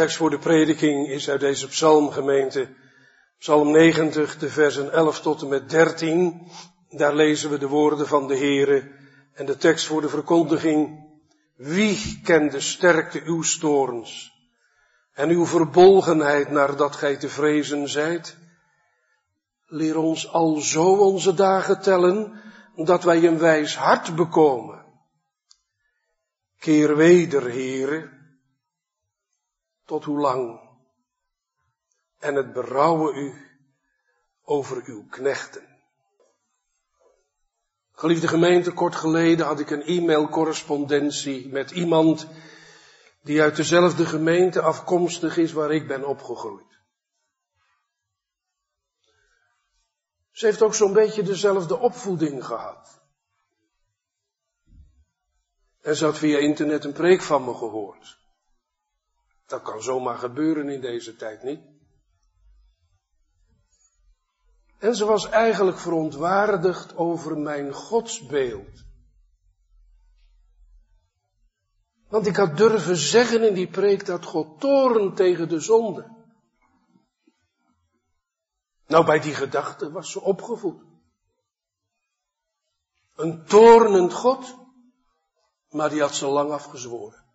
tekst voor de prediking is uit deze psalmgemeente, psalm 90, de versen 11 tot en met 13. Daar lezen we de woorden van de Heere en de tekst voor de verkondiging. Wie kent de sterkte uw storens en uw verbolgenheid naar dat gij te vrezen zijt? Leer ons al zo onze dagen tellen, dat wij een wijs hart bekomen. Keer weder, Heere, tot hoe lang? En het berouwen u over uw knechten. Geliefde gemeente, kort geleden had ik een e-mailcorrespondentie met iemand die uit dezelfde gemeente afkomstig is waar ik ben opgegroeid. Ze heeft ook zo'n beetje dezelfde opvoeding gehad. En ze had via internet een preek van me gehoord. Dat kan zomaar gebeuren in deze tijd niet. En ze was eigenlijk verontwaardigd over mijn godsbeeld. Want ik had durven zeggen in die preek dat God toren tegen de zonde. Nou, bij die gedachte was ze opgevoed. Een toornend God, maar die had ze lang afgezworen.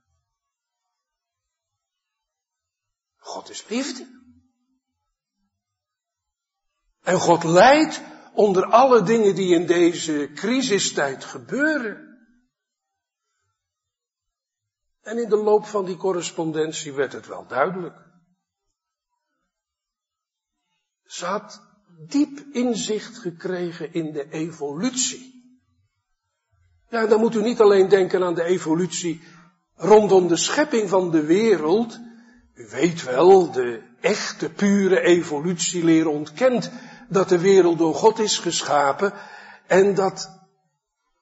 God is liefde. En God leidt onder alle dingen die in deze crisistijd gebeuren. En in de loop van die correspondentie werd het wel duidelijk. Ze had diep inzicht gekregen in de evolutie. Ja, dan moet u niet alleen denken aan de evolutie rondom de schepping van de wereld. U weet wel, de echte pure evolutieleer ontkent dat de wereld door God is geschapen en dat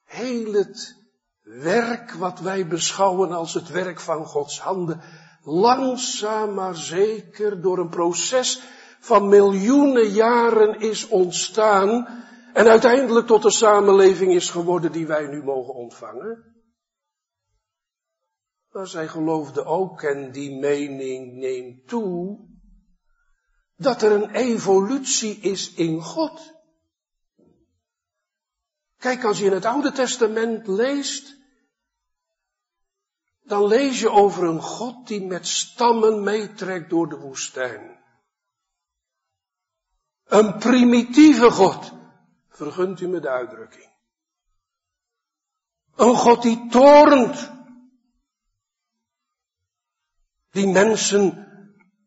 heel het werk wat wij beschouwen als het werk van Gods handen, langzaam maar zeker door een proces van miljoenen jaren is ontstaan en uiteindelijk tot de samenleving is geworden die wij nu mogen ontvangen. Maar zij geloofde ook, en die mening neemt toe, dat er een evolutie is in God. Kijk, als je in het Oude Testament leest, dan lees je over een God die met stammen meetrekt door de woestijn. Een primitieve God, vergunt u me de uitdrukking. Een God die torent, die mensen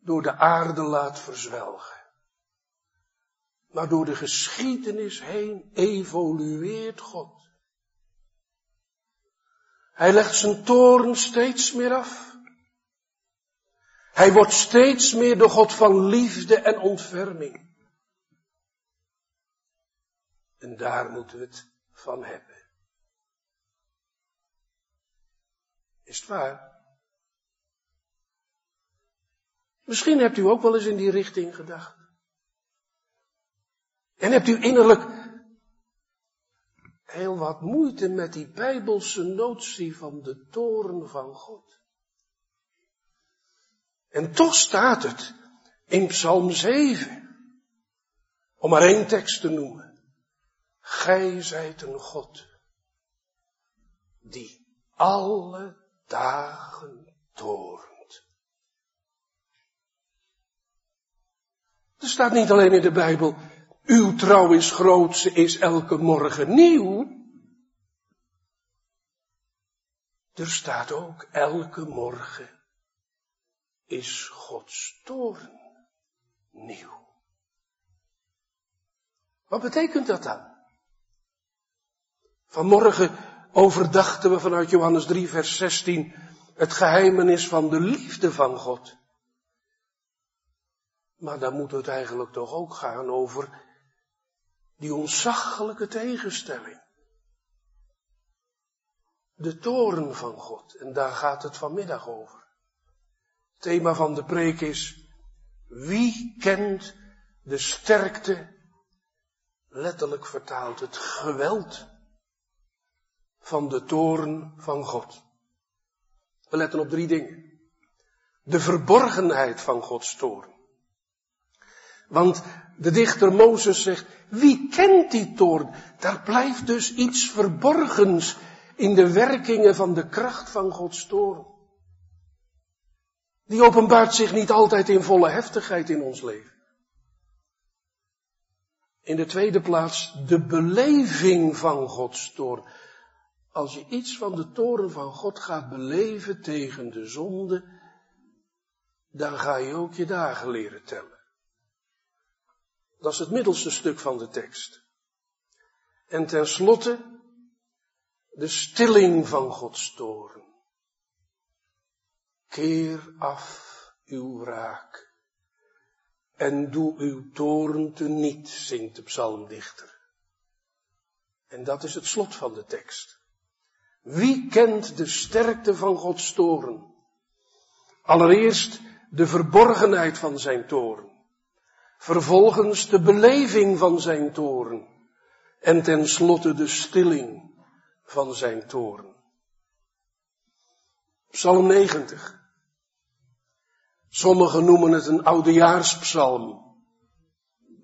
door de aarde laat verzwelgen. Maar door de geschiedenis heen evolueert God. Hij legt zijn toren steeds meer af. Hij wordt steeds meer de God van liefde en ontferming. En daar moeten we het van hebben. Is het waar? Misschien hebt u ook wel eens in die richting gedacht. En hebt u innerlijk heel wat moeite met die bijbelse notie van de toren van God. En toch staat het in Psalm 7, om maar één tekst te noemen. Gij zijt een God die alle dagen toren. Er staat niet alleen in de Bijbel, uw trouw is groot, ze is elke morgen nieuw. Er staat ook, elke morgen is Gods toren nieuw. Wat betekent dat dan? Vanmorgen overdachten we vanuit Johannes 3, vers 16 het geheimenis van de liefde van God. Maar dan moet het eigenlijk toch ook gaan over die onzaggelijke tegenstelling. De toren van God. En daar gaat het vanmiddag over. Het thema van de preek is, wie kent de sterkte, letterlijk vertaald het geweld van de toren van God. We letten op drie dingen. De verborgenheid van Gods toorn. Want de dichter Mozes zegt, wie kent die toorn? Daar blijft dus iets verborgens in de werkingen van de kracht van Gods toorn. Die openbaart zich niet altijd in volle heftigheid in ons leven. In de tweede plaats de beleving van Gods toorn. Als je iets van de toren van God gaat beleven tegen de zonde, dan ga je ook je dagen leren tellen. Dat is het middelste stuk van de tekst. En tenslotte de stilling van Gods toren. Keer af uw wraak en doe uw toren te niet, zingt de psalmdichter. En dat is het slot van de tekst. Wie kent de sterkte van Gods toren? Allereerst de verborgenheid van zijn toren. Vervolgens de beleving van zijn toren. En tenslotte de stilling van zijn toren. Psalm 90. Sommigen noemen het een oudejaarspsalm.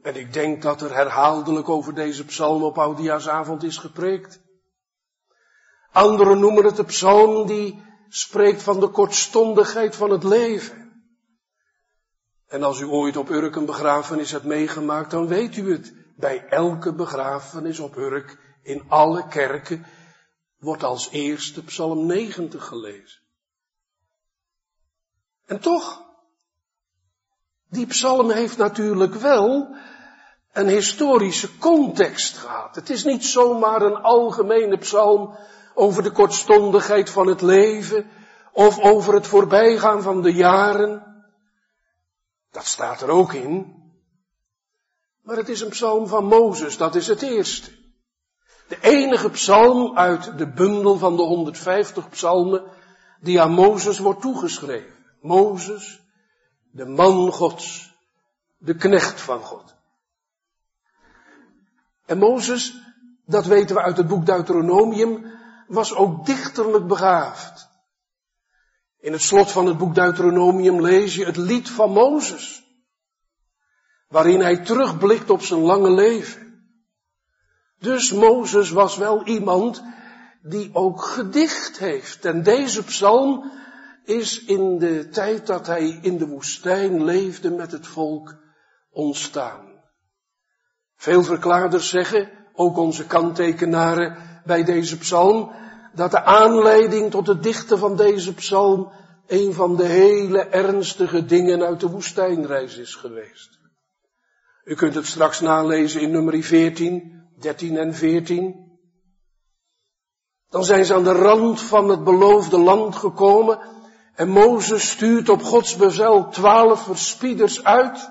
En ik denk dat er herhaaldelijk over deze psalm op oudejaarsavond is gepreekt. Anderen noemen het de psalm die spreekt van de kortstondigheid van het leven. En als u ooit op Urk een begrafenis hebt meegemaakt, dan weet u het. Bij elke begrafenis op Urk, in alle kerken, wordt als eerste psalm 90 gelezen. En toch, die psalm heeft natuurlijk wel een historische context gehad. Het is niet zomaar een algemene psalm over de kortstondigheid van het leven of over het voorbijgaan van de jaren. Dat staat er ook in. Maar het is een psalm van Mozes, dat is het eerste. De enige psalm uit de bundel van de 150 psalmen die aan Mozes wordt toegeschreven. Mozes, de man Gods, de knecht van God. En Mozes, dat weten we uit het boek Deuteronomium, was ook dichterlijk begaafd. In het slot van het boek Deuteronomium lees je het lied van Mozes, waarin hij terugblikt op zijn lange leven. Dus Mozes was wel iemand die ook gedicht heeft. En deze psalm is in de tijd dat hij in de woestijn leefde met het volk ontstaan. Veel verklaarders zeggen, ook onze kanttekenaren bij deze psalm, dat de aanleiding tot het dichten van deze psalm een van de hele ernstige dingen uit de woestijnreis is geweest. U kunt het straks nalezen in nummer 14, 13 en 14. Dan zijn ze aan de rand van het beloofde land gekomen en Mozes stuurt op Gods bevel twaalf verspieders uit.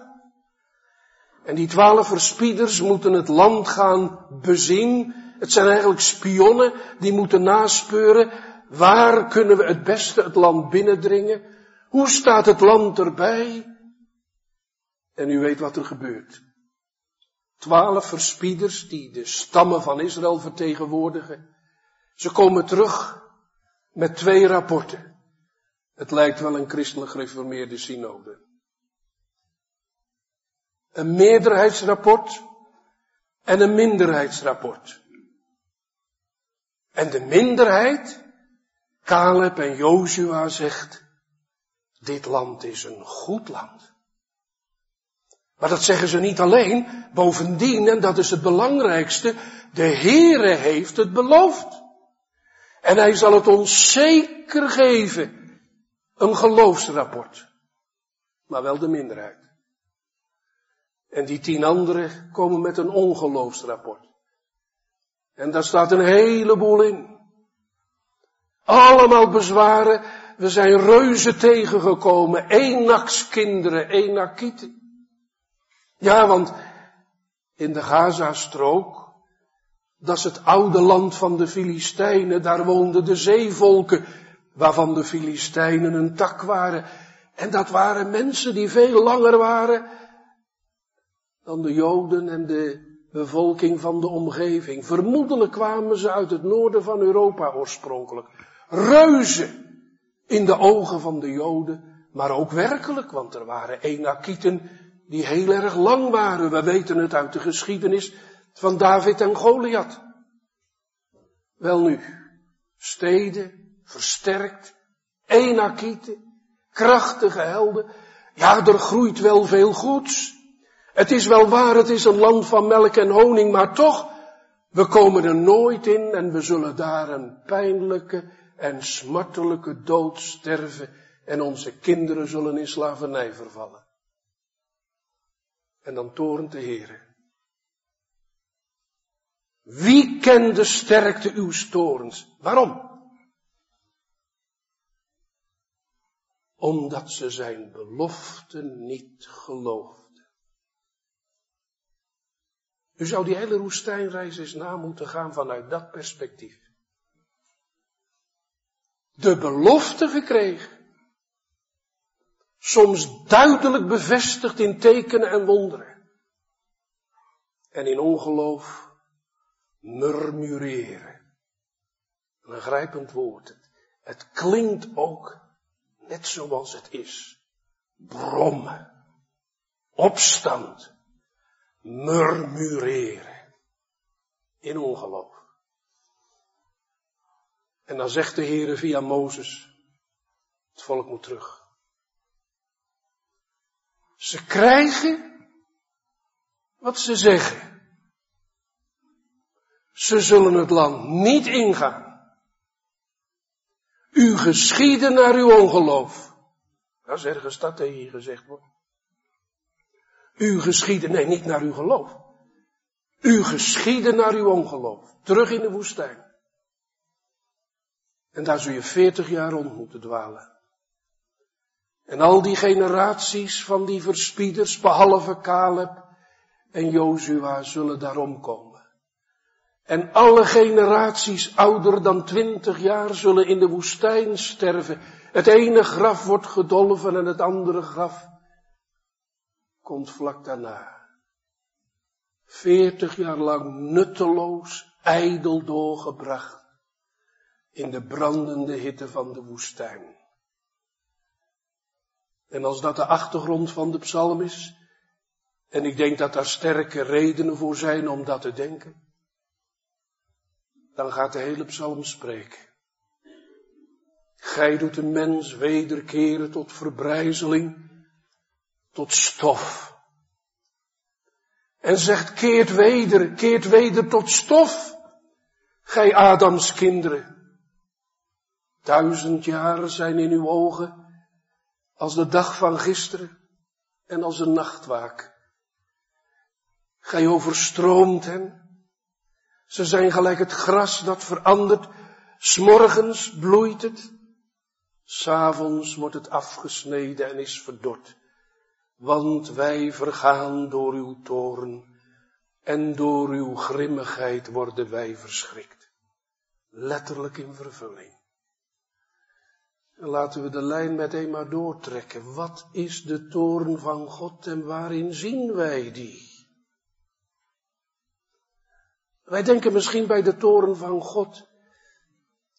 En die twaalf verspieders moeten het land gaan bezien. Het zijn eigenlijk spionnen die moeten naspeuren. Waar kunnen we het beste het land binnendringen? Hoe staat het land erbij? En u weet wat er gebeurt. Twaalf verspieders die de stammen van Israël vertegenwoordigen. Ze komen terug met twee rapporten. Het lijkt wel een christelijk gereformeerde synode. Een meerderheidsrapport en een minderheidsrapport. En de minderheid, Caleb en Joshua zegt, dit land is een goed land. Maar dat zeggen ze niet alleen. Bovendien, en dat is het belangrijkste, de Heere heeft het beloofd. En hij zal het ons zeker geven. Een geloofsrapport. Maar wel de minderheid. En die tien anderen komen met een ongeloofsrapport. En daar staat een heleboel in. Allemaal bezwaren. We zijn reuzen tegengekomen. Enakskinderen, Enakieten. Ja, want in de Gazastrook, dat is het oude land van de Filistijnen, daar woonden de zeevolken waarvan de Filistijnen een tak waren. En dat waren mensen die veel langer waren dan de Joden en de bevolking van de omgeving. Vermoedelijk kwamen ze uit het noorden van Europa oorspronkelijk. Reuzen in de ogen van de Joden, maar ook werkelijk, want er waren Enakieten die heel erg lang waren. We weten het uit de geschiedenis van David en Goliath. Wel nu, steden, versterkt, Enakieten, krachtige helden. Ja, er groeit wel veel goeds. Het is wel waar, het is een land van melk en honing, maar toch, we komen er nooit in en we zullen daar een pijnlijke en smartelijke dood sterven en onze kinderen zullen in slavernij vervallen. En dan torent de Heer. Wie kent de sterkte uw torens? Waarom? Omdat ze zijn beloften niet geloofden. U zou die hele woestijnreis eens na moeten gaan vanuit dat perspectief. De belofte gekregen. Soms duidelijk bevestigd in tekenen en wonderen. En in ongeloof murmureren. Een grijpend woord. Het, klinkt ook net zoals het is. Brommen. Opstand. Murmureren. In ongeloof. En dan zegt de Heer via Mozes, het volk moet terug. Ze krijgen wat ze zeggen. Ze zullen het land niet ingaan. U geschieden naar uw ongeloof. Dat is ergens dat hier gezegd wordt. U geschieden, nee, niet naar uw geloof. U geschieden naar uw ongeloof. Terug in de woestijn. En daar zul je veertig jaar rond moeten dwalen. En al die generaties van die verspieders, behalve Caleb en Jozua, zullen daarom komen. En alle generaties ouder dan twintig jaar zullen in de woestijn sterven. Het ene graf wordt gedolven en het andere graf komt vlak daarna. Veertig jaar lang nutteloos, ijdel doorgebracht in de brandende hitte van de woestijn. En als dat de achtergrond van de psalm is, en ik denk dat daar sterke redenen voor zijn om dat te denken, dan gaat de hele psalm spreken. Gij doet de mens wederkeren tot verbrijzeling, tot stof. En zegt, keert weder, keert weder tot stof, gij Adams kinderen. Duizend jaren zijn in uw ogen als de dag van gisteren en als een nachtwaak. Gij overstroomt hen. Ze zijn gelijk het gras dat verandert. S'morgens bloeit het. S'avonds wordt het afgesneden en is verdord. Want wij vergaan door uw toren en door uw grimmigheid worden wij verschrikt. Letterlijk in vervulling. Laten we de lijn meteen maar doortrekken. Wat is de toren van God en waarin zien wij die? Wij denken misschien bij de toren van God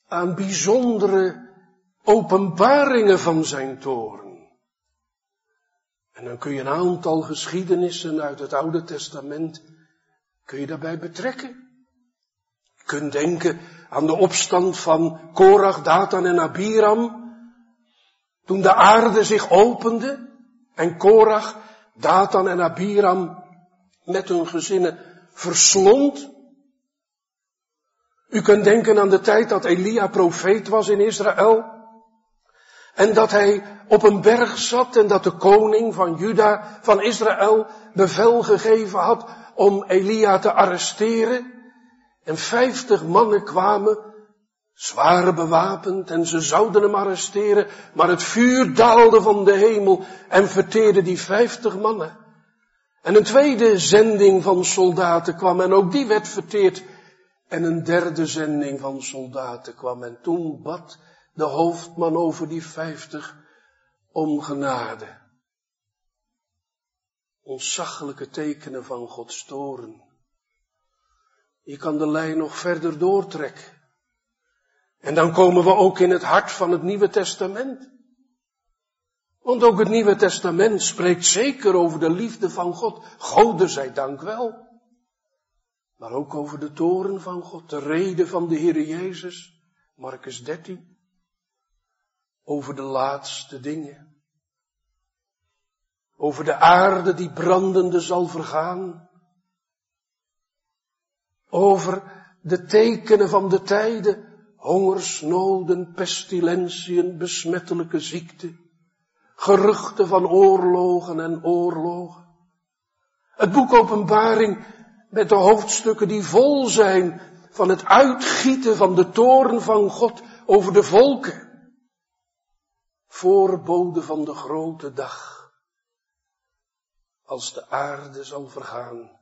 aan bijzondere openbaringen van zijn toren. En dan kun je een aantal geschiedenissen uit het Oude Testament, kun je daarbij betrekken. Je kunt denken aan de opstand van Korach, Datan en Abiram, toen de aarde zich opende en Korach, Datan en Abiram met hun gezinnen verslond. U kunt denken aan de tijd dat Elia profeet was in Israël. En dat hij op een berg zat en dat de koning van Juda, van Israël, bevel gegeven had om Elia te arresteren. En vijftig mannen kwamen zwaar bewapend en ze zouden hem arresteren, maar het vuur daalde van de hemel en verteerde die vijftig mannen. En een tweede zending van soldaten kwam en ook die werd verteerd. En een derde zending van soldaten kwam en toen bad de hoofdman over die vijftig om genade. Ontzaglijke tekenen van Gods toren. Je kan de lijn nog verder doortrekken. En dan komen we ook in het hart van het Nieuwe Testament. Want ook het Nieuwe Testament spreekt zeker over de liefde van God. Gode zij dank wel. Maar ook over de toren van God, de reden van de Heer Jezus. Marcus 13. Over de laatste dingen. Over de aarde die brandende zal vergaan. Over de tekenen van de tijden. Hongersnoden, pestilentiën, besmettelijke ziekte. Geruchten van oorlogen en oorlogen. Het boek Openbaring met de hoofdstukken die vol zijn van het uitgieten van de toren van God over de volken. Voorbode van de grote dag. Als de aarde zal vergaan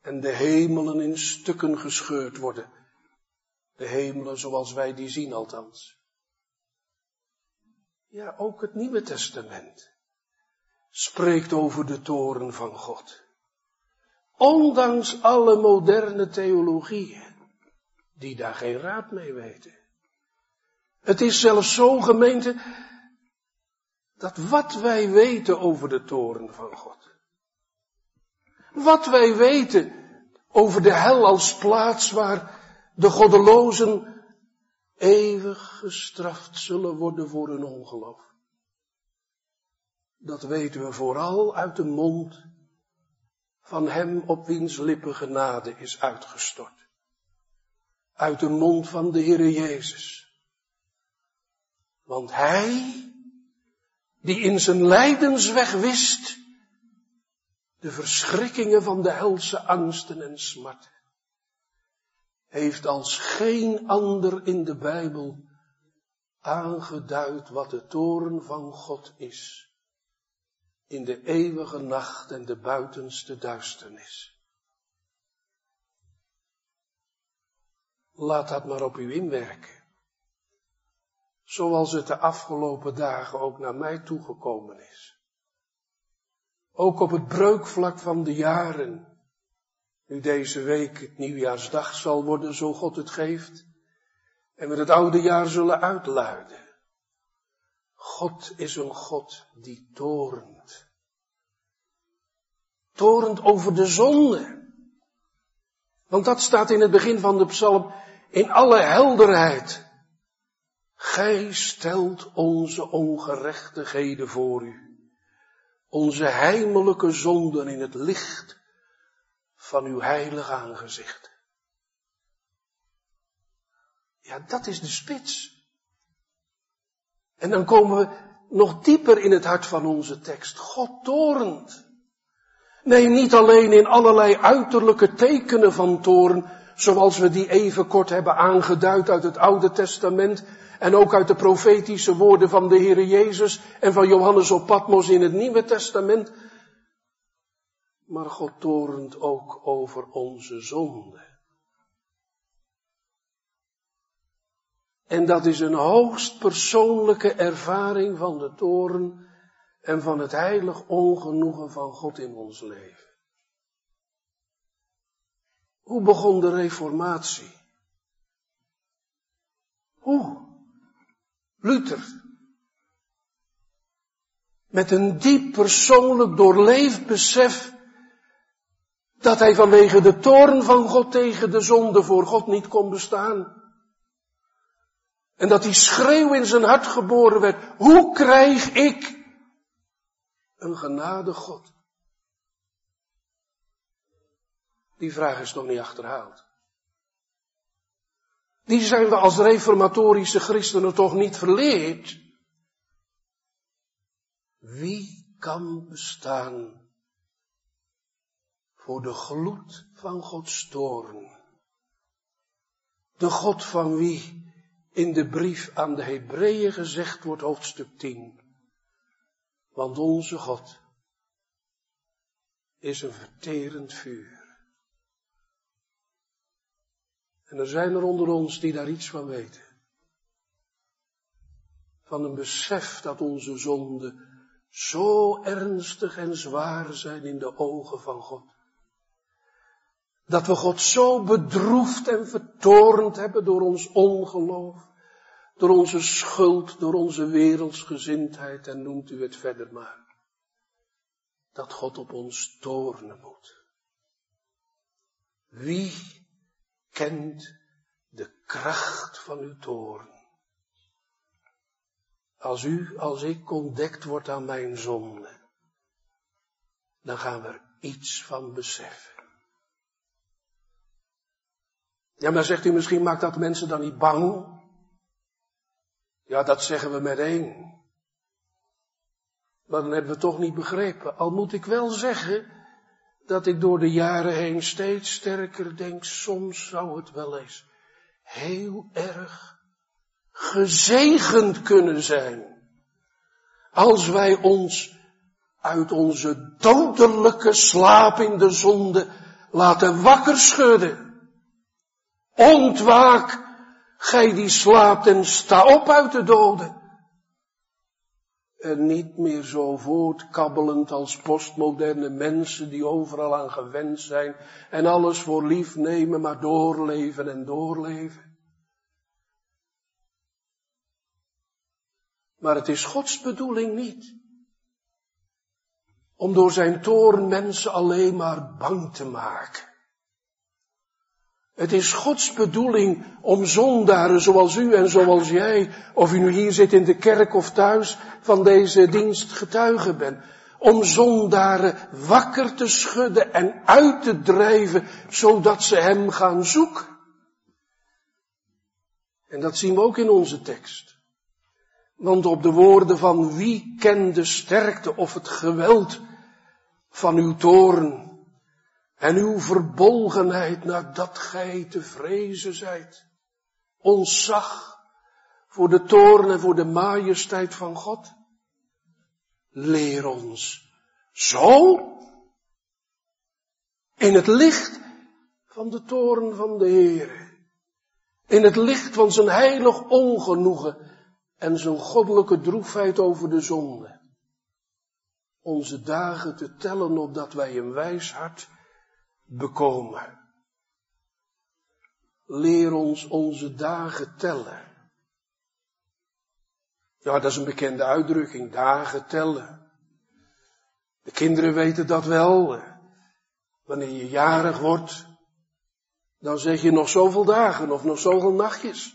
en de hemelen in stukken gescheurd worden. De hemelen zoals wij die zien althans. Ja, ook het Nieuwe Testament spreekt over de toren van God. Ondanks alle moderne theologieën, die daar geen raad mee weten. Het is zelfs zo gemeente, dat wat wij weten over de toren van God, wat wij weten over de hel als plaats waar de goddelozen eeuwig gestraft zullen worden voor hun ongeloof. Dat weten we vooral uit de mond van hem op wiens lippen genade is uitgestort. Uit de mond van de Heere Jezus. Want hij, die in zijn lijdensweg wist, de verschrikkingen van de helse angsten en smarten, heeft als geen ander in de Bijbel aangeduid wat de toren van God is in de eeuwige nacht en de buitenste duisternis. Laat dat maar op u inwerken. Zoals het de afgelopen dagen ook naar mij toegekomen is. Ook op het breukvlak van de jaren. Nu deze week het nieuwjaarsdag zal worden, zo God het geeft. En we het oude jaar zullen uitluiden. God is een God die torent. Torent over de zonde. Want dat staat in het begin van de psalm in alle helderheid. Gij stelt onze ongerechtigheden voor u. Onze heimelijke zonden in het licht van uw heilig aangezicht. Ja, dat is de spits. En dan komen we nog dieper in het hart van onze tekst. God torent. Nee, niet alleen in allerlei uiterlijke tekenen van toren, zoals we die even kort hebben aangeduid uit het Oude Testament en ook uit de profetische woorden van de Heere Jezus en van Johannes op Patmos in het Nieuwe Testament. Maar God torent ook over onze zonde. En dat is een hoogst persoonlijke ervaring van de toren en van het heilig ongenoegen van God in ons leven. Hoe begon de reformatie? Hoe? Luther. Met een diep persoonlijk doorleefd besef dat hij vanwege de toorn van God tegen de zonde voor God niet kon bestaan. En dat die schreeuw in zijn hart geboren werd. Hoe krijg ik een genade God? Die vraag is nog niet achterhaald. Die zijn we als reformatorische christenen toch niet verleerd. Wie kan bestaan voor de gloed van Gods toorn? De God van wie in de brief aan de Hebreeën gezegd wordt, hoofdstuk 10. Want onze God is een verterend vuur. En er zijn er onder ons die daar iets van weten. Van een besef dat onze zonden zo ernstig en zwaar zijn in de ogen van God. Dat we God zo bedroefd en vertorend hebben door ons ongeloof door onze schuld, door onze wereldsgezindheid en noemt u het verder maar. Dat God op ons toornen moet. Wie kent de kracht van uw toorn? Als u, als ik ontdekt wordt aan mijn zonde, dan gaan we er iets van beseffen. Ja, maar zegt u misschien, maakt dat mensen dan niet bang? Ja, dat zeggen we meteen. Maar dan hebben we toch niet begrepen. Al moet ik wel zeggen dat ik door de jaren heen steeds sterker denk, soms zou het wel eens heel erg gezegend kunnen zijn. Als wij ons uit onze dodelijke slaap in de zonde laten wakker schudden. Ontwaak, gij die slaapt en sta op uit de doden. En niet meer zo voortkabbelend als postmoderne mensen die overal aan gewend zijn en alles voor lief nemen, maar doorleven en doorleven. Maar het is Gods bedoeling niet om door zijn toren mensen alleen maar bang te maken. Het is Gods bedoeling om zondaren zoals u en zoals jij, of u nu hier zit in de kerk of thuis, van deze dienst getuige bent. Om zondaren wakker te schudden en uit te drijven, zodat ze hem gaan zoeken. En dat zien we ook in onze tekst. Want op de woorden van wie kent de sterkte of het geweld van uw toorn en uw verbolgenheid nadat gij te vrezen zijt. Ontzag voor de toorn en voor de majesteit van God. Leer ons zo in het licht van de toorn van de Heer. In het licht van zijn heilig ongenoegen en zijn goddelijke droefheid over de zonde. Onze dagen te tellen opdat wij een wijs hart bekomen. Leer ons onze dagen tellen. Ja, dat is een bekende uitdrukking, dagen tellen. De kinderen weten dat wel. Wanneer je jarig wordt, dan zeg je nog zoveel dagen of nog zoveel nachtjes.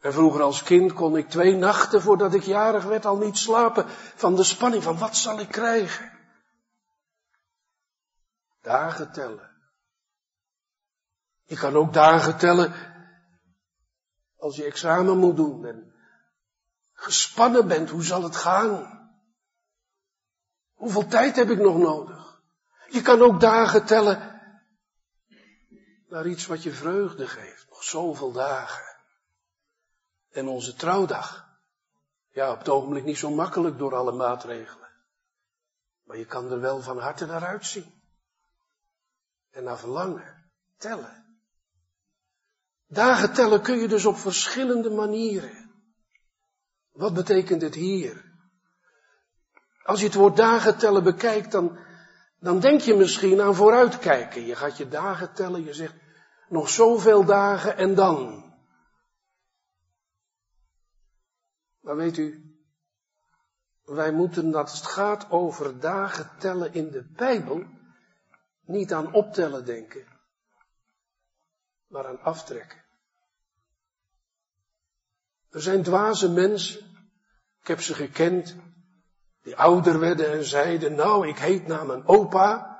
En vroeger als kind kon ik twee nachten voordat ik jarig werd al niet slapen van de spanning van wat zal ik krijgen. Dagen tellen. Je kan ook dagen tellen als je examen moet doen en gespannen bent, hoe zal het gaan? Hoeveel tijd heb ik nog nodig? Je kan ook dagen tellen naar iets wat je vreugde geeft. Nog zoveel dagen. En onze trouwdag. Ja, op het ogenblik niet zo makkelijk door alle maatregelen. Maar je kan er wel van harte naar uitzien en naar verlangen. Tellen. Dagen tellen kun je dus op verschillende manieren. Wat betekent het hier? Als je het woord dagen tellen bekijkt, dan, dan denk je misschien aan vooruitkijken. Je gaat je dagen tellen, je zegt nog zoveel dagen en dan. Maar weet u, wij moeten dat het gaat over dagen tellen in de Bijbel, niet aan optellen denken, maar aan aftrekken. Er zijn dwaze mensen, ik heb ze gekend, die ouder werden en zeiden, nou, ik heet naar mijn opa,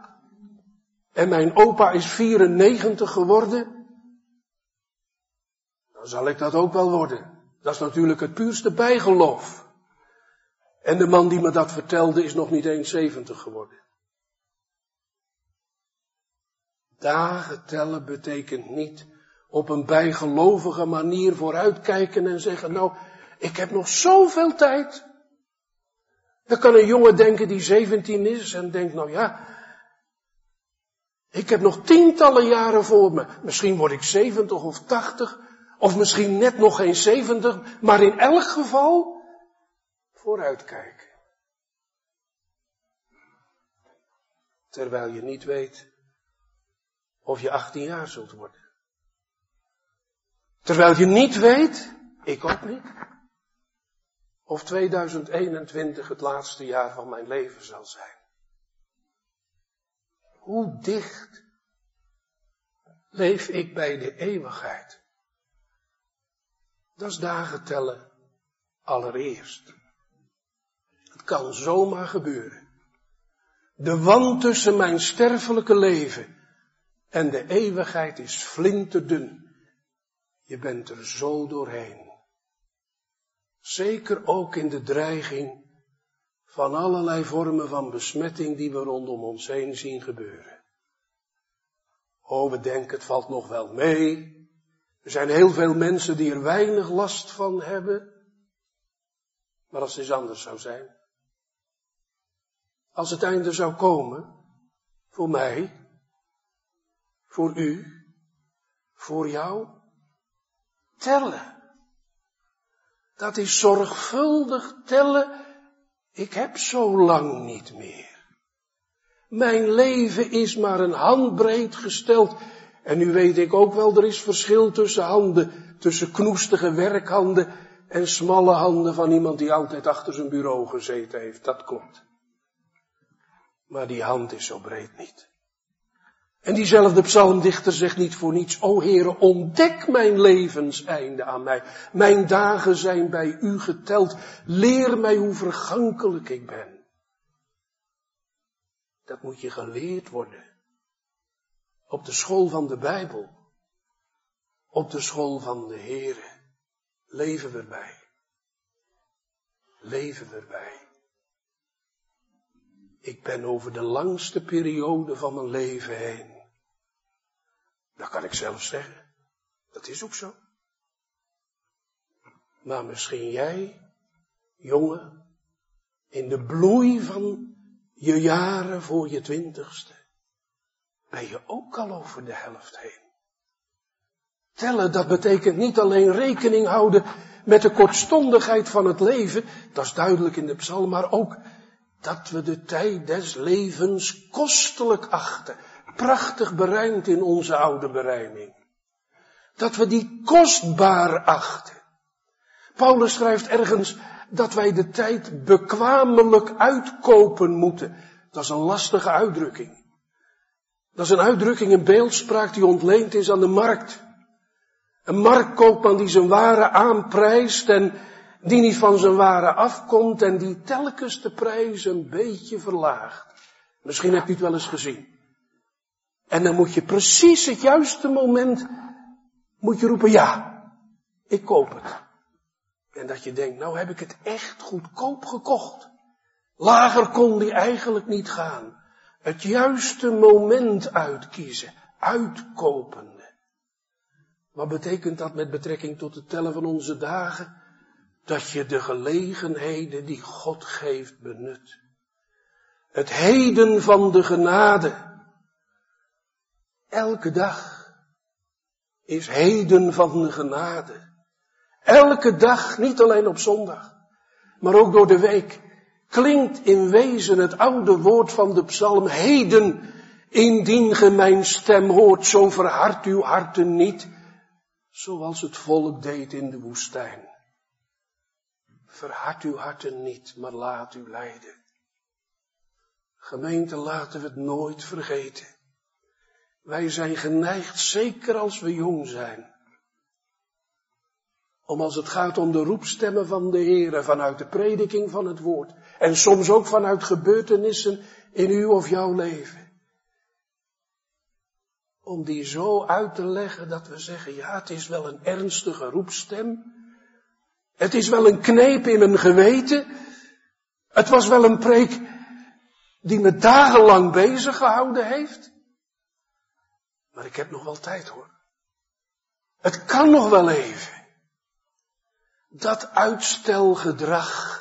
en mijn opa is 94 geworden, dan zal ik dat ook wel worden. Dat is natuurlijk het puurste bijgeloof. En de man die me dat vertelde is nog niet eens 70 geworden. Dagen tellen betekent niet op een bijgelovige manier vooruitkijken en zeggen, nou, ik heb nog zoveel tijd. Dan kan een jongen denken die 17 is en denkt, nou ja, ik heb nog tientallen jaren voor me. Misschien word ik 70 of 80, of misschien net nog geen 70, maar in elk geval vooruitkijken. Terwijl je niet weet of je 18 jaar zult worden. Terwijl je niet weet Ik ook niet. Of 2021 het laatste jaar van mijn leven zal zijn. Hoe dicht leef ik bij de eeuwigheid? Dat is dagen tellen allereerst. Het kan zomaar gebeuren. De wand tussen mijn sterfelijke leven en de eeuwigheid is flinterdun. Je bent er zo doorheen. Zeker ook in de dreiging van allerlei vormen van besmetting die we rondom ons heen zien gebeuren. Oh, we denken het valt nog wel mee. Er zijn heel veel mensen die er weinig last van hebben. Maar als het eens anders zou zijn. Als het einde zou komen, voor mij, voor u, voor jou, tellen. Dat is zorgvuldig tellen. Ik heb zo lang niet meer. Mijn leven is maar een handbreed gesteld. En nu weet ik ook wel, er is verschil tussen handen, tussen knoestige werkhanden en smalle handen van iemand die altijd achter zijn bureau gezeten heeft. Dat klopt. Maar die hand is zo breed niet. En diezelfde psalmdichter zegt niet voor niets, o Heere, ontdek mijn levenseinde aan mij. Mijn dagen zijn bij u geteld. Leer mij hoe vergankelijk ik ben. Dat moet je geleerd worden. Op de school van de Bijbel. Op de school van de Heere. Leven we erbij. Leven we erbij. Ik ben over de langste periode van mijn leven heen. Dat kan ik zelf zeggen. Dat is ook zo. Maar misschien jij, jongen, in de bloei van je jaren voor je twintigste, ben je ook al over de helft heen. Tellen, dat betekent niet alleen rekening houden met de kortstondigheid van het leven, dat is duidelijk in de psalm, maar ook dat we de tijd des levens kostelijk achten. Prachtig berijmd in onze oude berijming. Dat we die kostbaar achten. Paulus schrijft ergens dat wij de tijd bekwamelijk uitkopen moeten. Dat is een lastige uitdrukking. Dat is een uitdrukking, een beeldspraak die ontleend is aan de markt. Een marktkoopman die zijn waren aanprijst en die niet van zijn waren afkomt en die telkens de prijs een beetje verlaagt. Misschien heb je het wel eens gezien. En dan moet je precies het juiste moment, moet je roepen, ja, ik koop het. En dat je denkt, nou heb ik het echt goedkoop gekocht. Lager kon die eigenlijk niet gaan. Het juiste moment uitkiezen, uitkopende. Wat betekent dat met betrekking tot het tellen van onze dagen? dat je de gelegenheden die God geeft benut. Het heden van de genade. Elke dag is heden van de genade. Elke dag, niet alleen op zondag, maar ook door de week, klinkt in wezen het oude woord van de psalm, heden, indien ge mijn stem hoort, zo verhard uw harten niet, zoals het volk deed in de woestijn. Verhard uw harten niet, maar laat u leiden. Gemeente, laten we het nooit vergeten. Wij zijn geneigd, zeker als we jong zijn, om als het gaat om de roepstemmen van de Heer, vanuit de prediking van het woord, en soms ook vanuit gebeurtenissen in uw of jouw leven, om die zo uit te leggen dat we zeggen, ja, het is wel een ernstige roepstem, het is wel een kneep in mijn geweten. Het was wel een preek die me dagenlang bezig gehouden heeft. Maar ik heb nog wel tijd hoor. Het kan nog wel even. Dat uitstelgedrag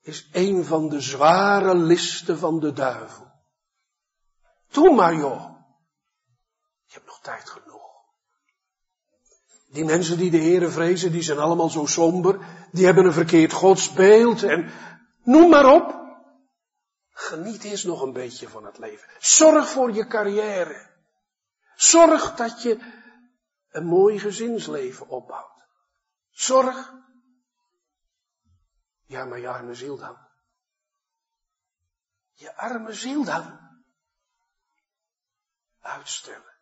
is een van de zware listen van de duivel. Doe maar joh. Je hebt nog tijd genoeg. Die mensen die de Heere vrezen, die zijn allemaal zo somber. Die hebben een verkeerd godsbeeld en noem maar op. Geniet eens nog een beetje van het leven. Zorg voor je carrière. Zorg dat je een mooi gezinsleven opbouwt. Zorg. Ja, maar je arme ziel dan. Je arme ziel dan. Uitstellen.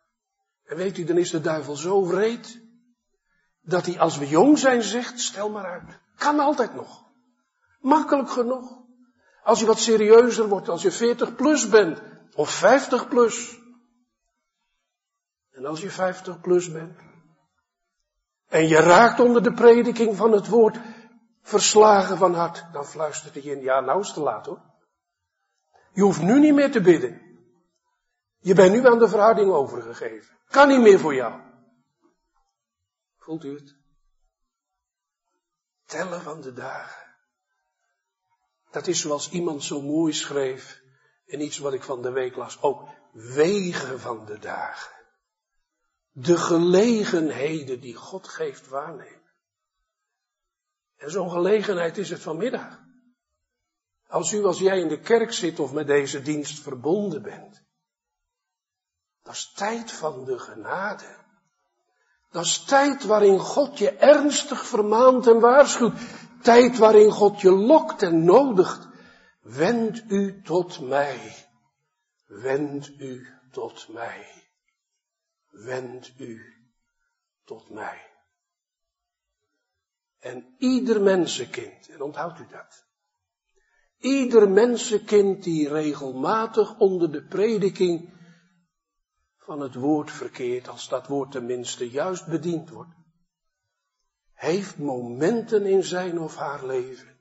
En weet u, dan is de duivel zo wreed, dat hij als we jong zijn zegt, stel maar uit. Kan altijd nog. Makkelijk genoeg. Als je wat serieuzer wordt, als je 40 plus bent, of 50 plus. En als je 50 plus bent. En je raakt onder de prediking van het woord verslagen van hart. Dan fluistert hij in, ja nou is te laat hoor. Je hoeft nu niet meer te bidden. Je bent nu aan de verharding overgegeven. Kan niet meer voor jou. Voelt u het? Tellen van de dagen. Dat is zoals iemand zo mooi schreef. En iets wat ik van de week las ook. Wegen van de dagen. De gelegenheden die God geeft waarnemen. En zo'n gelegenheid is het vanmiddag. Als u als jij in de kerk zit of met deze dienst verbonden bent. Dat is tijd van de genade. Dat is tijd waarin God je ernstig vermaant en waarschuwt. Tijd waarin God je lokt en nodigt. Wend u tot mij. Wend u tot mij. Wend u tot mij. En ieder mensenkind, en onthoudt u dat. Ieder mensenkind die regelmatig onder de prediking van het woord verkeert, als dat woord tenminste juist bediend wordt, heeft momenten in zijn of haar leven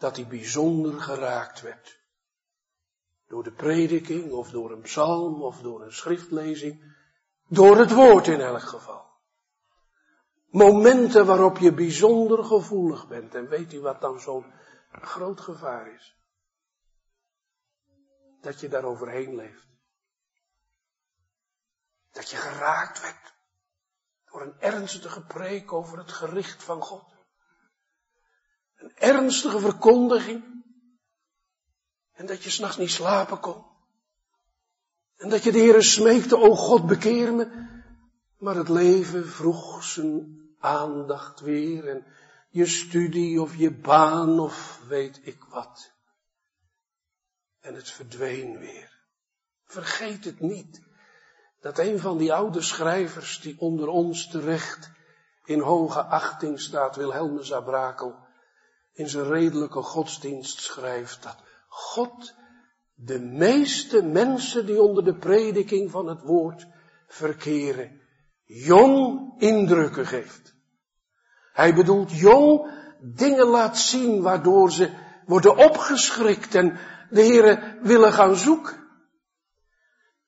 dat hij bijzonder geraakt werd. Door de prediking of door een psalm of door een schriftlezing. Door het woord in elk geval. Momenten waarop je bijzonder gevoelig bent. En weet u wat dan zo'n groot gevaar is? Dat je daar overheen leeft. Dat je geraakt werd door een ernstige preek over het gericht van God. Een ernstige verkondiging. En dat je s'nachts niet slapen kon. En dat je de Heer smeekte, o God, bekeer me. Maar het leven vroeg zijn aandacht weer. En je studie of je baan of weet ik wat. En het verdween weer. Vergeet het niet dat een van die oude schrijvers die onder ons terecht in hoge achting staat, Wilhelmus Abrakel, in zijn redelijke godsdienst schrijft dat God de meeste mensen die onder de prediking van het woord verkeren, jong indrukken geeft. Hij bedoelt jong dingen laat zien waardoor ze worden opgeschrikt en de Heere willen gaan zoeken.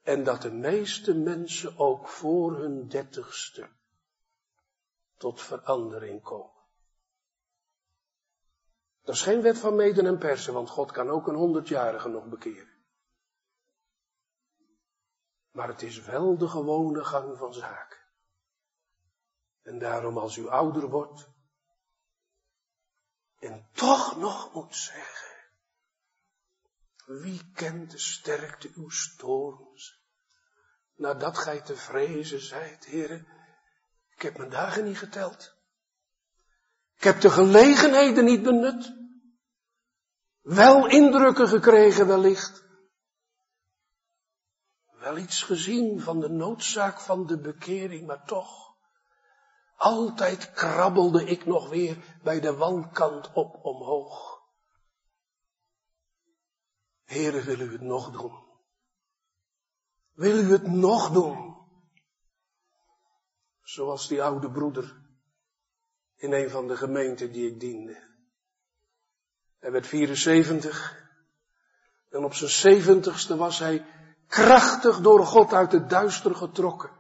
En dat de meeste mensen ook voor hun dertigste tot verandering komen. Dat is geen wet van meden en persen, want God kan ook een honderdjarige nog bekeren. Maar het is wel de gewone gang van zaken. En daarom als u ouder wordt en toch nog moet zeggen, wie kent de sterkte uw storms? Nadat gij te vrezen zijt, heren, ik heb mijn dagen niet geteld. Ik heb de gelegenheden niet benut. Wel indrukken gekregen wellicht. Wel iets gezien van de noodzaak van de bekering, maar toch. Altijd krabbelde ik nog weer bij de wandkant op omhoog. Heren, wil u het nog doen? Wil u het nog doen? Zoals die oude broeder in een van de gemeenten die ik diende. Hij werd 74 en op zijn zeventigste was hij krachtig door God uit het duister getrokken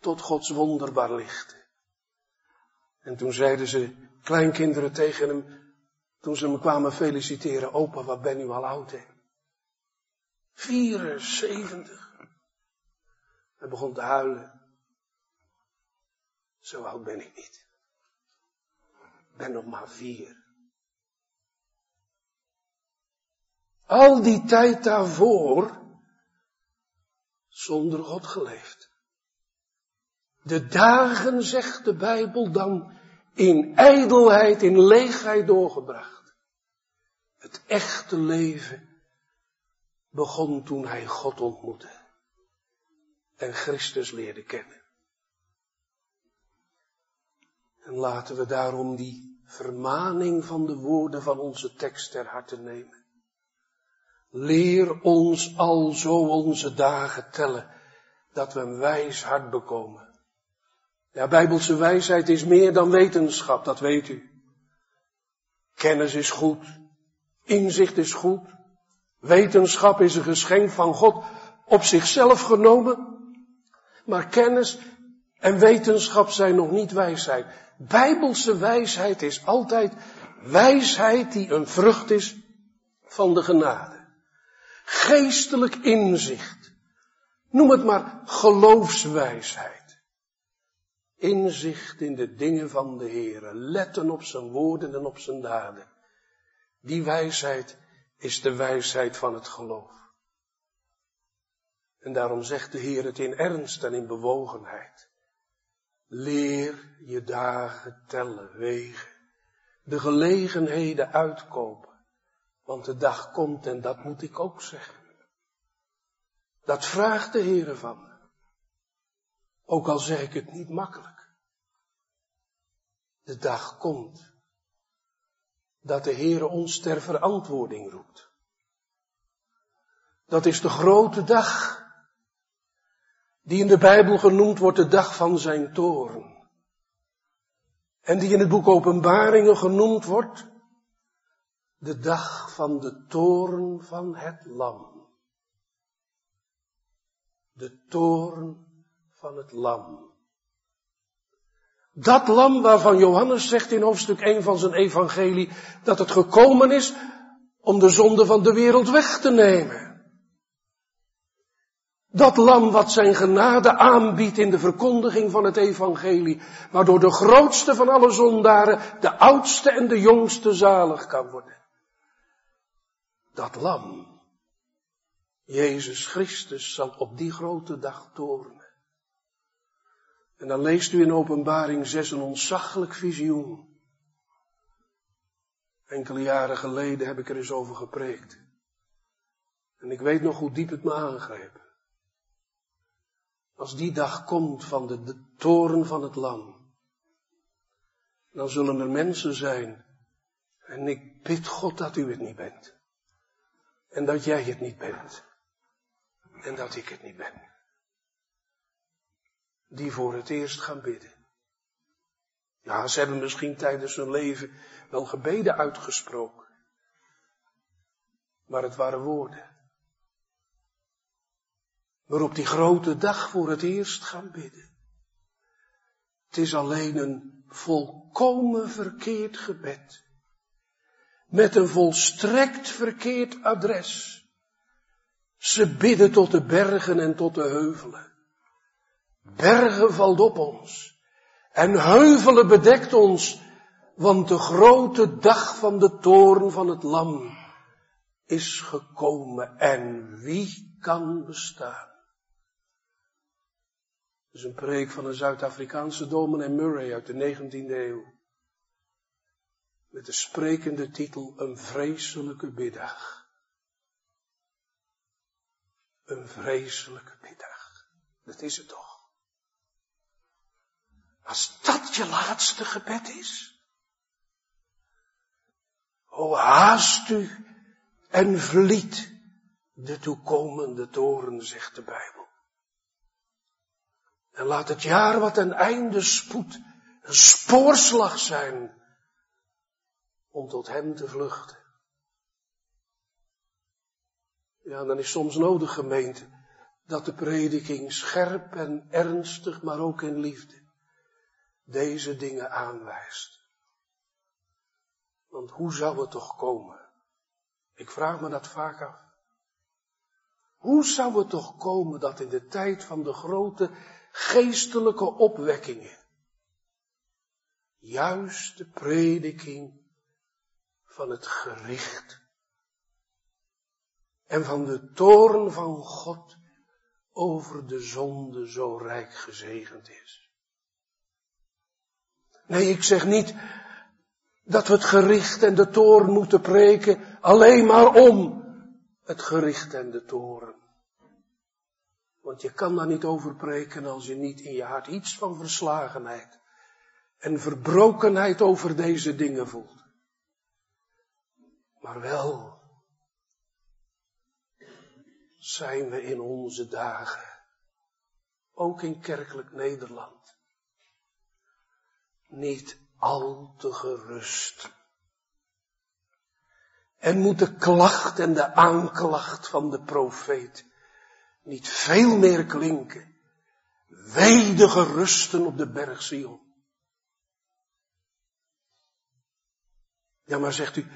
tot Gods wonderbaar licht. En toen zeiden ze, kleinkinderen tegen hem, toen ze hem kwamen feliciteren, opa, wat ben u al oud hè? 74. Hij begon te huilen. Zo oud ben ik niet. Ben nog maar vier. Al die tijd daarvoor zonder God geleefd. De dagen, zegt de Bijbel dan, in ijdelheid, in leegheid doorgebracht. Het echte leven begon toen hij God ontmoette en Christus leerde kennen. En laten we daarom die vermaning van de woorden van onze tekst ter harte nemen. Leer ons al zo onze dagen tellen, dat we een wijs hart bekomen. Ja, bijbelse wijsheid is meer dan wetenschap, dat weet u. Kennis is goed, inzicht is goed, wetenschap is een geschenk van God op zichzelf genomen, maar kennis en wetenschap zijn nog niet wijsheid. Bijbelse wijsheid is altijd wijsheid die een vrucht is van de genade. Geestelijk inzicht. Noem het maar geloofswijsheid. Inzicht in de dingen van de Heer. Letten op zijn woorden en op zijn daden. Die wijsheid is de wijsheid van het geloof. En daarom zegt de Heer het in ernst en in bewogenheid. Leer je dagen tellen, wegen. De gelegenheden uitkopen. Want de dag komt en dat moet ik ook zeggen. Dat vraagt de Heer van me. Ook al zeg ik het niet makkelijk. De dag komt dat de Heer ons ter verantwoording roept. Dat is de grote dag die in de Bijbel genoemd wordt de dag van zijn toren. En die in het boek Openbaringen genoemd wordt de dag van de toren van het lam. De toren van het lam. Dat lam waarvan Johannes zegt in hoofdstuk 1 van zijn evangelie dat het gekomen is om de zonde van de wereld weg te nemen. Dat lam wat zijn genade aanbiedt in de verkondiging van het evangelie, waardoor de grootste van alle zondaren, de oudste en de jongste zalig kan worden. Dat lam, Jezus Christus, zal op die grote dag torenen. En dan leest u in openbaring 6 een ontzaglijk visioen. Enkele jaren geleden heb ik er eens over gepreekt. En ik weet nog hoe diep het me aangreep. Als die dag komt van de, toren van het lam, dan zullen er mensen zijn. En ik bid God dat u het niet bent. En dat jij het niet bent. En dat ik het niet ben. Die voor het eerst gaan bidden. Ja, ze hebben misschien tijdens hun leven wel gebeden uitgesproken. Maar het waren woorden maar op die grote dag voor het eerst gaan bidden. Het is alleen een volkomen verkeerd gebed. Met een volstrekt verkeerd adres. Ze bidden tot de bergen en tot de heuvelen. Bergen valt op ons. En heuvelen bedekt ons. Want de grote dag van de toren van het lam is gekomen. En wie kan bestaan? Is een preek van een Zuid-Afrikaanse dominee Murray uit de 19e eeuw. Met de sprekende titel Een vreselijke biddag. Een vreselijke biddag. Dat is het toch. Als dat je laatste gebed is. O haast u en vliet de toekomende toren, zegt de Bijbel. En laat het jaar wat een einde spoedt, een spoorslag zijn om tot Hem te vluchten. Ja, dan is soms nodig, gemeente, dat de prediking scherp en ernstig, maar ook in liefde, deze dingen aanwijst. Want hoe zou het toch komen? Ik vraag me dat vaak af. Hoe zou het toch komen dat in de tijd van de grote geestelijke opwekkingen. Juist de prediking van het gericht en van de toren van God over de zonde zo rijk gezegend is. Nee, ik zeg niet dat we het gericht en de toren moeten preken alleen maar om het gericht en de toren. Want je kan daar niet over preken als je niet in je hart iets van verslagenheid en verbrokenheid over deze dingen voelt. Maar wel zijn we in onze dagen, ook in kerkelijk Nederland, niet al te gerust. En moet de klacht en de aanklacht van de profeet niet veel meer klinken. Wee gerusten op de berg Sion. Ja, maar zegt u,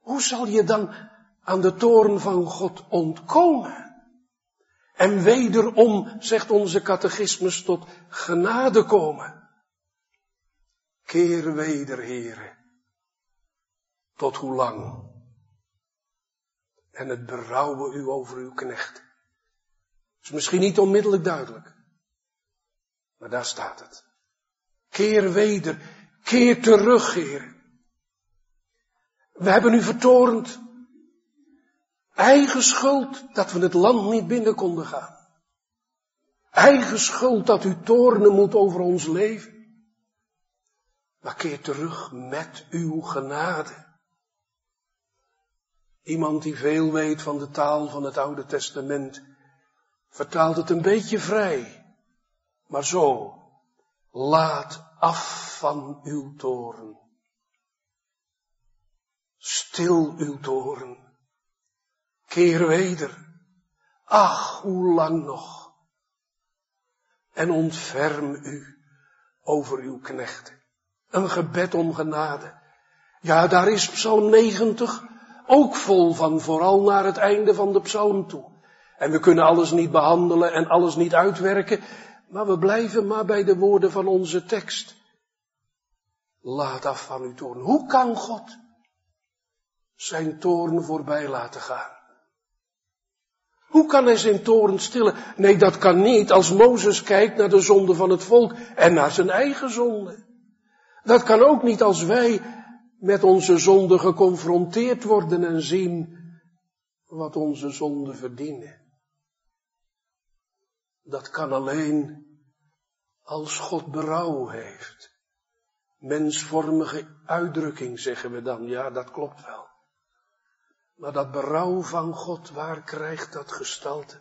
hoe zal je dan aan de toren van God ontkomen? En wederom, zegt onze catechismus, tot genade komen. Keer weder, heren. Tot hoe lang? En het berouwen u over uw knecht. Is misschien niet onmiddellijk duidelijk. Maar daar staat het. Keer weder, keer terug, heren. We hebben u vertorend. Eigen schuld dat we het land niet binnen konden gaan. Eigen schuld dat u toornen moet over ons leven. Maar keer terug met uw genade. Iemand die veel weet van de taal van het Oude Testament, vertaalt het een beetje vrij. Maar zo, laat af van uw toren. Stil uw toren. Keer weder. Ach, hoe lang nog. En ontferm u over uw knechten. Een gebed om genade. Ja, daar is Psalm 90 ook vol van, vooral naar het einde van de psalm toe. En we kunnen alles niet behandelen en alles niet uitwerken, maar we blijven maar bij de woorden van onze tekst. Laat af van uw toorn. Hoe kan God zijn toorn voorbij laten gaan? Hoe kan hij zijn toorn stillen? Nee, dat kan niet als Mozes kijkt naar de zonde van het volk en naar zijn eigen zonde. Dat kan ook niet als wij met onze zonde geconfronteerd worden en zien wat onze zonden verdienen. Dat kan alleen als God berouw heeft. Mensvormige uitdrukking zeggen we dan, ja dat klopt wel. Maar dat berouw van God, waar krijgt dat gestalte?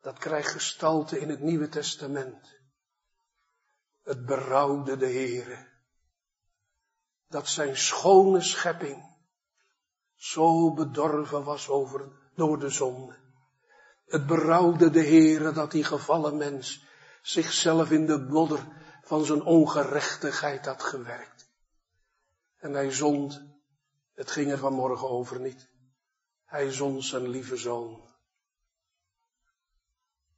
Dat krijgt gestalte in het Nieuwe Testament. Het berouwde de Heere. Dat zijn schone schepping zo bedorven was over, door de zonde. Het berouwde de Heere dat die gevallen mens zichzelf in de modder van zijn ongerechtigheid had gewerkt. En hij zond, het ging er vanmorgen over niet, hij zond zijn lieve zoon.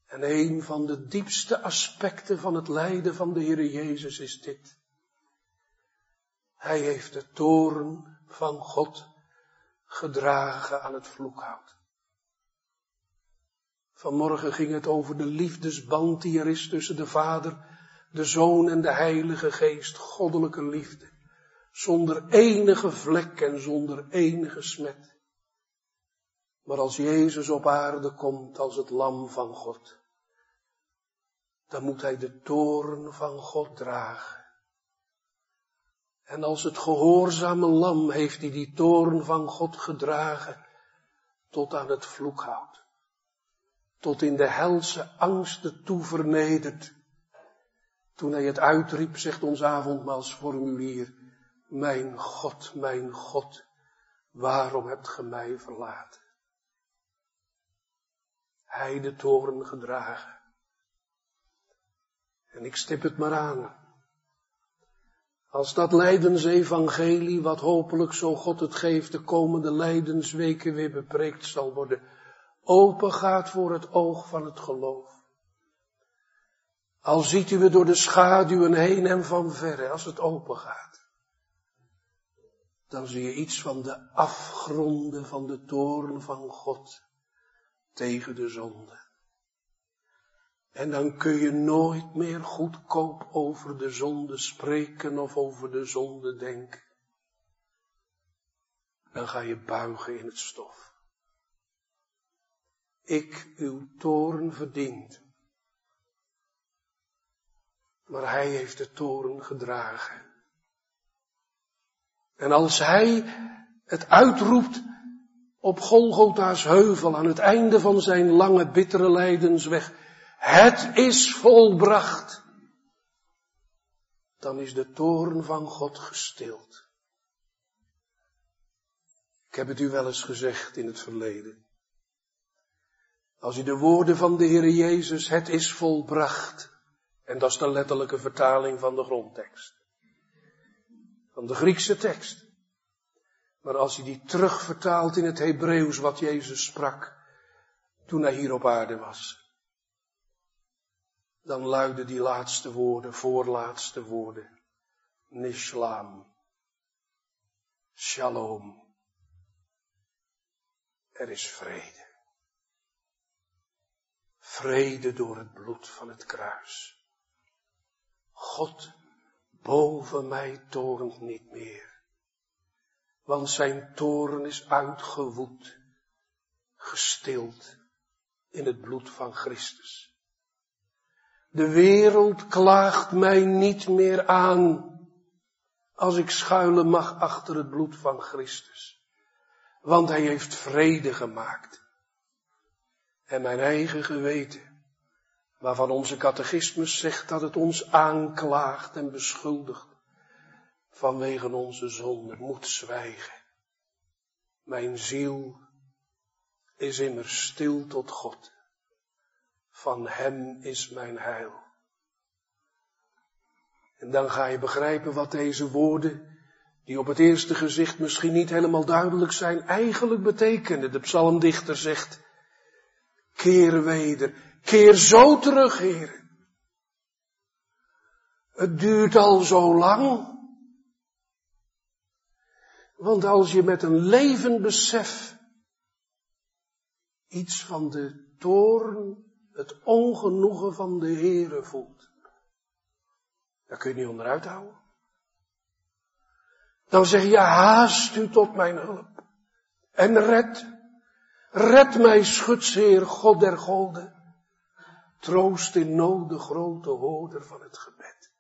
En een van de diepste aspecten van het lijden van de Heere Jezus is dit. Hij heeft de toren van God gedragen aan het vloekhout. Vanmorgen ging het over de liefdesband die er is tussen de Vader, de Zoon en de Heilige Geest, goddelijke liefde, zonder enige vlek en zonder enige smet. Maar als Jezus op aarde komt als het lam van God, dan moet hij de toren van God dragen. En als het gehoorzame lam heeft hij die toren van God gedragen tot aan het vloekhout. Tot in de helse angsten toe vernederd. Toen hij het uitriep, zegt ons avondmaalsformulier, mijn God, mijn God, waarom hebt ge mij verlaten? Hij de toren gedragen. En ik stip het maar aan. Als dat lijdensevangelie, wat hopelijk zo God het geeft, de komende lijdensweken weer bepreekt zal worden, open gaat voor het oog van het geloof. Al ziet u het door de schaduwen heen en van verre, als het open gaat, dan zie je iets van de afgronden van de toren van God tegen de zonde. En dan kun je nooit meer goedkoop over de zonde spreken of over de zonde denken. Dan ga je buigen in het stof. Ik uw toren verdient. Maar hij heeft de toren gedragen. En als hij het uitroept op Golgotha's heuvel aan het einde van zijn lange bittere lijdensweg, het is volbracht, dan is de toren van God gestild. Ik heb het u wel eens gezegd in het verleden. Als u de woorden van de Heer Jezus, het is volbracht, en dat is de letterlijke vertaling van de grondtekst, van de Griekse tekst. Maar als u die terugvertaalt in het Hebreeuws wat Jezus sprak toen hij hier op aarde was, dan luiden die laatste woorden, voorlaatste woorden, Nishlam, Shalom. Er is vrede. Vrede door het bloed van het kruis. God boven mij torent niet meer. Want zijn toren is uitgewoed, gestild in het bloed van Christus. De wereld klaagt mij niet meer aan als ik schuilen mag achter het bloed van Christus. Want hij heeft vrede gemaakt. En mijn eigen geweten, waarvan onze catechismus zegt dat het ons aanklaagt en beschuldigt vanwege onze zonde, moet zwijgen. Mijn ziel is immers stil tot God. Van Hem is mijn heil. En dan ga je begrijpen wat deze woorden, die op het eerste gezicht misschien niet helemaal duidelijk zijn, eigenlijk betekenen. De psalmdichter zegt, keer weder, keer zo terug, Heer. Het duurt al zo lang. Want als je met een levend besef iets van de toorn het ongenoegen van de Heere voelt. Daar kun je niet onderuit houden. Dan zeg je, haast u tot mijn hulp. En red, red mij schutsheer, God der golden. Troost in nood de grote hoorder van het gebed.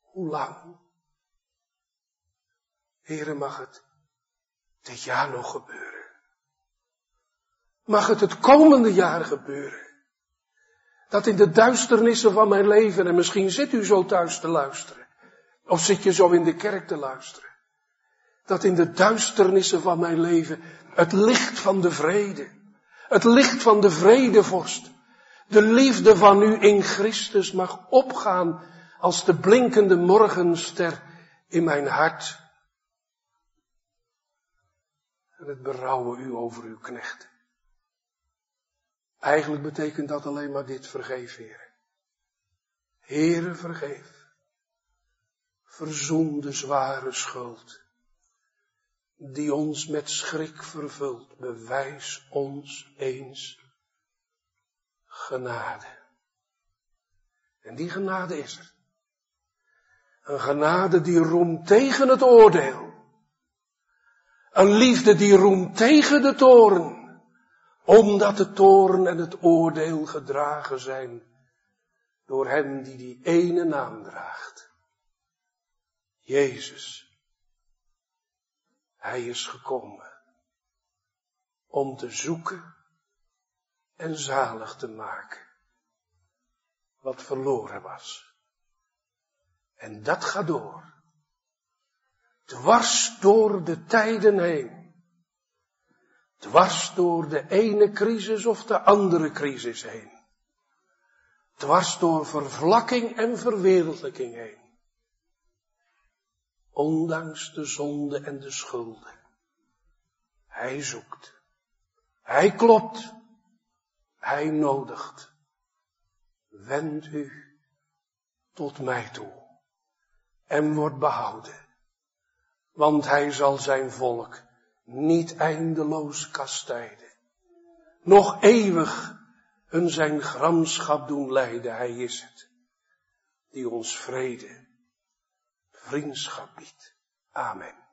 Hoe lang? Heere, mag het dit jaar nog gebeuren? mag het het komende jaar gebeuren. Dat in de duisternissen van mijn leven, en misschien zit u zo thuis te luisteren, of zit je zo in de kerk te luisteren, dat in de duisternissen van mijn leven het licht van de vrede, het licht van de vredevorst, de liefde van u in Christus mag opgaan als de blinkende morgenster in mijn hart. En het berouwen u over uw knechten. Eigenlijk betekent dat alleen maar dit, vergeef, Heer. Heere, vergeef. Verzoen de zware schuld, die ons met schrik vervult. Bewijs ons eens genade. En die genade is er. Een genade die roemt tegen het oordeel. Een liefde die roemt tegen de toren omdat de toorn en het oordeel gedragen zijn door hem die die ene naam draagt. Jezus. Hij is gekomen om te zoeken en zalig te maken wat verloren was. En dat gaat door. Dwars door de tijden heen Dwars door de ene crisis of de andere crisis heen. Dwars door vervlakking en verwereldlijking heen. Ondanks de zonde en de schulden. Hij zoekt. Hij klopt. Hij nodigt. Wend u tot mij toe. En wordt behouden. Want hij zal zijn volk niet eindeloos kastijden. Nog eeuwig hun zijn gramschap doen leiden. Hij is het. Die ons vrede, vriendschap biedt. Amen.